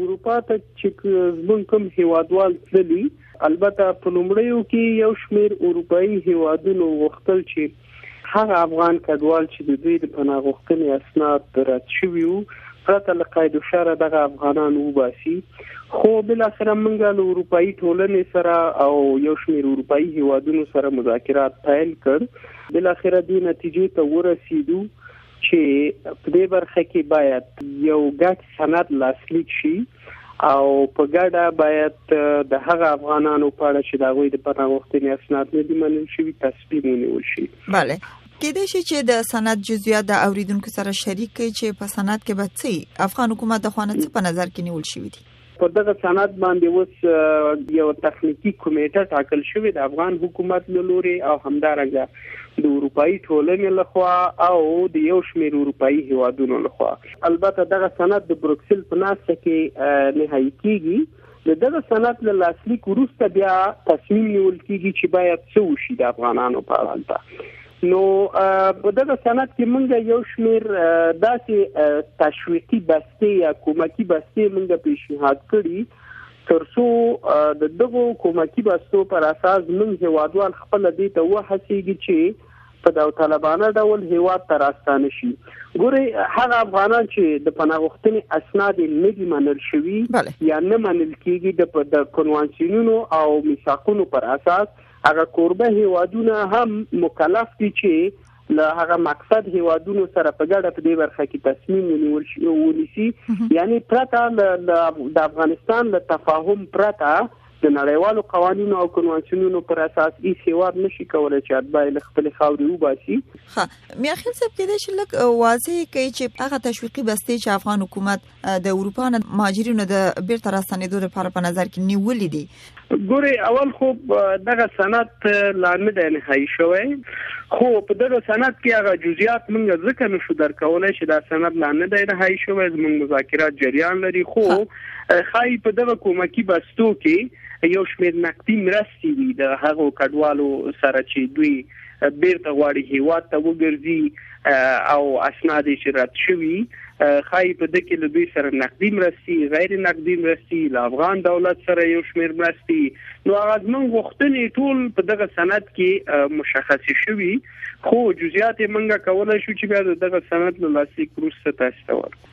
اروپا ته چې زمون کوم هیوادوال تللی البته په لومړیو کې یو شمیر اروپאי هیوادونو وختل چې هغه افغان کډوال چې د دوی د پناه غوښتنې اسناد رد شوی وو پرته له قید شر دغه افغانان وباسي خو بل اخر موږ له اروپאי ټولنې سره او یو شمیر اروپאי هیوادونو سره مذاکرات پیل کړ بل اخر دې نتیجې ته ورسیدو چې په دې برخه کې باید یو ګډ سند لاسلیک شي او په ګډه باید د هغه افغانانو په اړه چې د غوي د پناه غوښتنې اسناد نه دي منل شوی تصمیم ونیول شي بله کېدای شي چې د سند جزئیات د اوریدونکو سره شریک کړي چې په سند کې به څه افغان حکومت د خوانه څه په نظر کې نیول شوی دي په دغه سند باندې اوس یو تخنیکی کمیټه ټاکل شوې د افغان حکومت له لوري او همدارنګه د اروپایي ټولنې لخوا او د یو شمیر اروپایي هیوادونو لخوا البته دغه سند د بروکسل په ناسته کې نهایی کیږي د دغه سند له لاسلیک وروسته بیا تصمیم نیول کیږي چې باید څه وشي د افغانانو په اړه نو په دغه سند کې موږ یو شمیر داسې تشویقي بستې یا کومکی بستې موږ پیشنهاد کړي ترڅو د دغو کومکی بستو پر اساس موږ هوادوال خپل دې ته وهڅیږي چې په داوطلبانه ډول هیواد ته راستانه شي ګوري هغه افغانان چې د پناهغښتنې اسناد نه دي منل شوي یا نه منل کیږي د کنوانسیونونو او میثاقونو پر اساس هغه کوربه هیوادونه هم مکلف دي چې له هغه مقصد هیوادونو سره په ګډه په دې برخه کې تصمیم ونیول شي ونیسي یعنی پرته د افغانستان له تفاهم پرته د نړیوالو قوانینو او کنوانسیونونو پر اساس هیڅ هیواد نشي کولای چې اتباع له خپل خاورې وباسي ها میاخیل صاحب کې د شلک واضح کوي چې هغه تشویقي بستې چې افغان حکومت د اروپا نه ماجرینو د بیرته راستنیدو لپاره په نظر کې نیولې دي ګوري اول خو دغه سند لا نه دی نهایی شوی خو په دغه سند کې هغه جزئیات موږ ځکه نشو درکولای چې دا سند لا نه دی نهایی شوی زموږ مذاکرات جریان لري خو خای په دغه کومکی بستو کې یو شمېر نقدي مرستې دي د هغو کډوالو سره چې دوی بیرته غواړي هیواد ته وګرځي او اسناد یې چې رد شوي خای په دکې له دوی سره نقدي مرستي غیر نقدي مرستي له افغان دولت سره یو شمیر مرستي نو هغه زمونږ غوښتنې ټول په دغه سند کې مشخص شوي خو جزئیات یې منګه کولای شو چې بیا دغه سند له لاسلیک وروسته تاسو ته ورکړو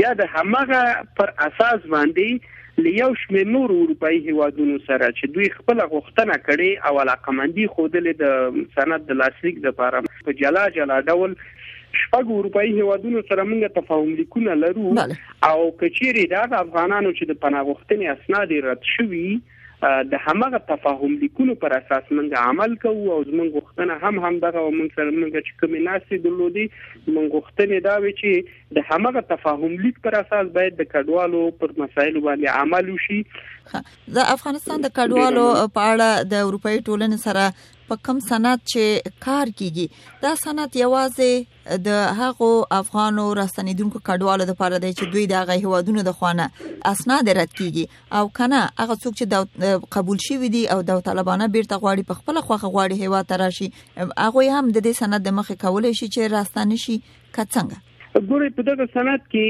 بیا د همغه پر اساس باندې لیو شمه نور اروپאי هیوادونو سره چې دوی خپل غوښتنه کړې او علاقمندي خودلې د سند د لاسلیک لپاره په جلا جلا ډول شپږ اروپאי هیوادونو سره موږ تفاهم لیکونه لرو او کچيري دا د افغانانو چې د پناهغښتنې اسناد رد شوي د همغه تفاهم لیکونو پر اساس موږ عمل کوو او زموږ غوښتنه هم همدغه او موږ سره موږ چې کومې ناستې درلودې موږ غوښتنې دا وې چې د همغه تفاهم لیک پر اساس باید د کډوالو پر مسایلو باندې عمل وشي د افغانستان د کډوالو په اړه د اروپאי ټولنې سره په کم سند چې کار کیږي دا سند یوازې د هغو افغانو راستنیدونکو کډوالو لپاره دی چې دوی د هغه هیوادونو د خوانه اسناد رد کیږي او کنه هغه څوک چې قبول شوی دی او د طالبانو بیرته غواړي په خپل خوخه غواړي هیوا تراشي هغه هم د دې سند د مخې کولای شي چې راستنی شي کڅنګ ګوري په دغه سند کې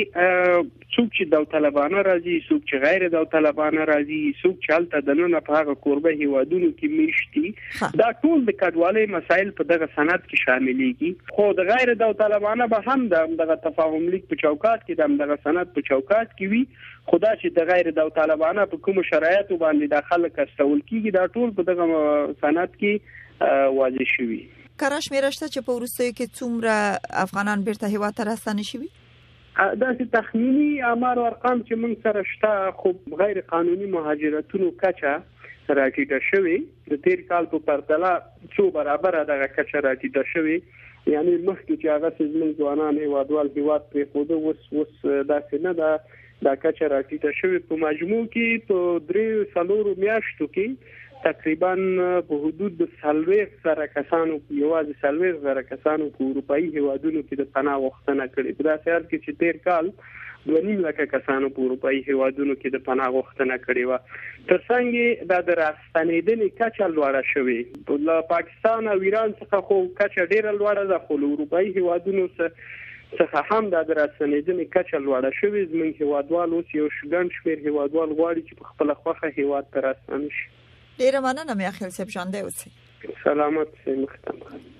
څوک چې داوطلبانه راځي څوک چې غیر داوطلبانه راځي څوک چې هلته د نن په هغه کوربه هیوادونو کې میشتي دا ټول د کډوالۍ مسایل په دغه سند کې شاملېږي خو د غیر داوطلبانه به هم د دغه تفاهم لیک په چوکات کې د دغه سند په چوکات کې وي خدا چې د غیر داوطلبانه په کوم شرایطو باندې د خلک استول کیږي دا ټول په دغه سند کې واضح شوی کراش میرشته چې په ورستیو کې څومره افغانان بیرته هیوا ته راستانه شي داسې تخمیني آمار او ارقام چې موږ سره شته خو غیر قانوني مهاجرتونو کچه راټیټه شوې د تیر کال په پرتله څو برابره دغه کچه راټیټه شوې یعنی مخکې چې هغه زموږ ځوانان هیوادوال هیواد پرېښوده اوس اوس داسې نه ده دا کچه راټیټه شوې په مجموع کې په درې څلورو میاشتو کې تقریبا په حدود د سلوير سره کسانو یوازې سلوير سره کسانو په اروپאי هیوادونو کې د پناه غوښتنه کړې په داسې حال کې چې تیر کال د نیم لکه کسانو په اروپאי هیوادونو کې د پناه غوښتنه کړې و ترڅنګ دا د راس ستنېدنې کچه لوړه شوې. له پاکستان او ایران څخه خو کچه ډېره لوړه ده، خو له اروپايي هېوادونو څخه هم دا د راستنېدنې کچه لوړه شوې. زموږ هېوادوال اوس یو ګڼ شمېر هېوادوال غواړي چې په خپله خوښه هېواد ته راستانه شي. ډېره مننه میاخېل صیب، ژوندی اوسئ. سلامت اوسئ، مخکې ته مو ښه.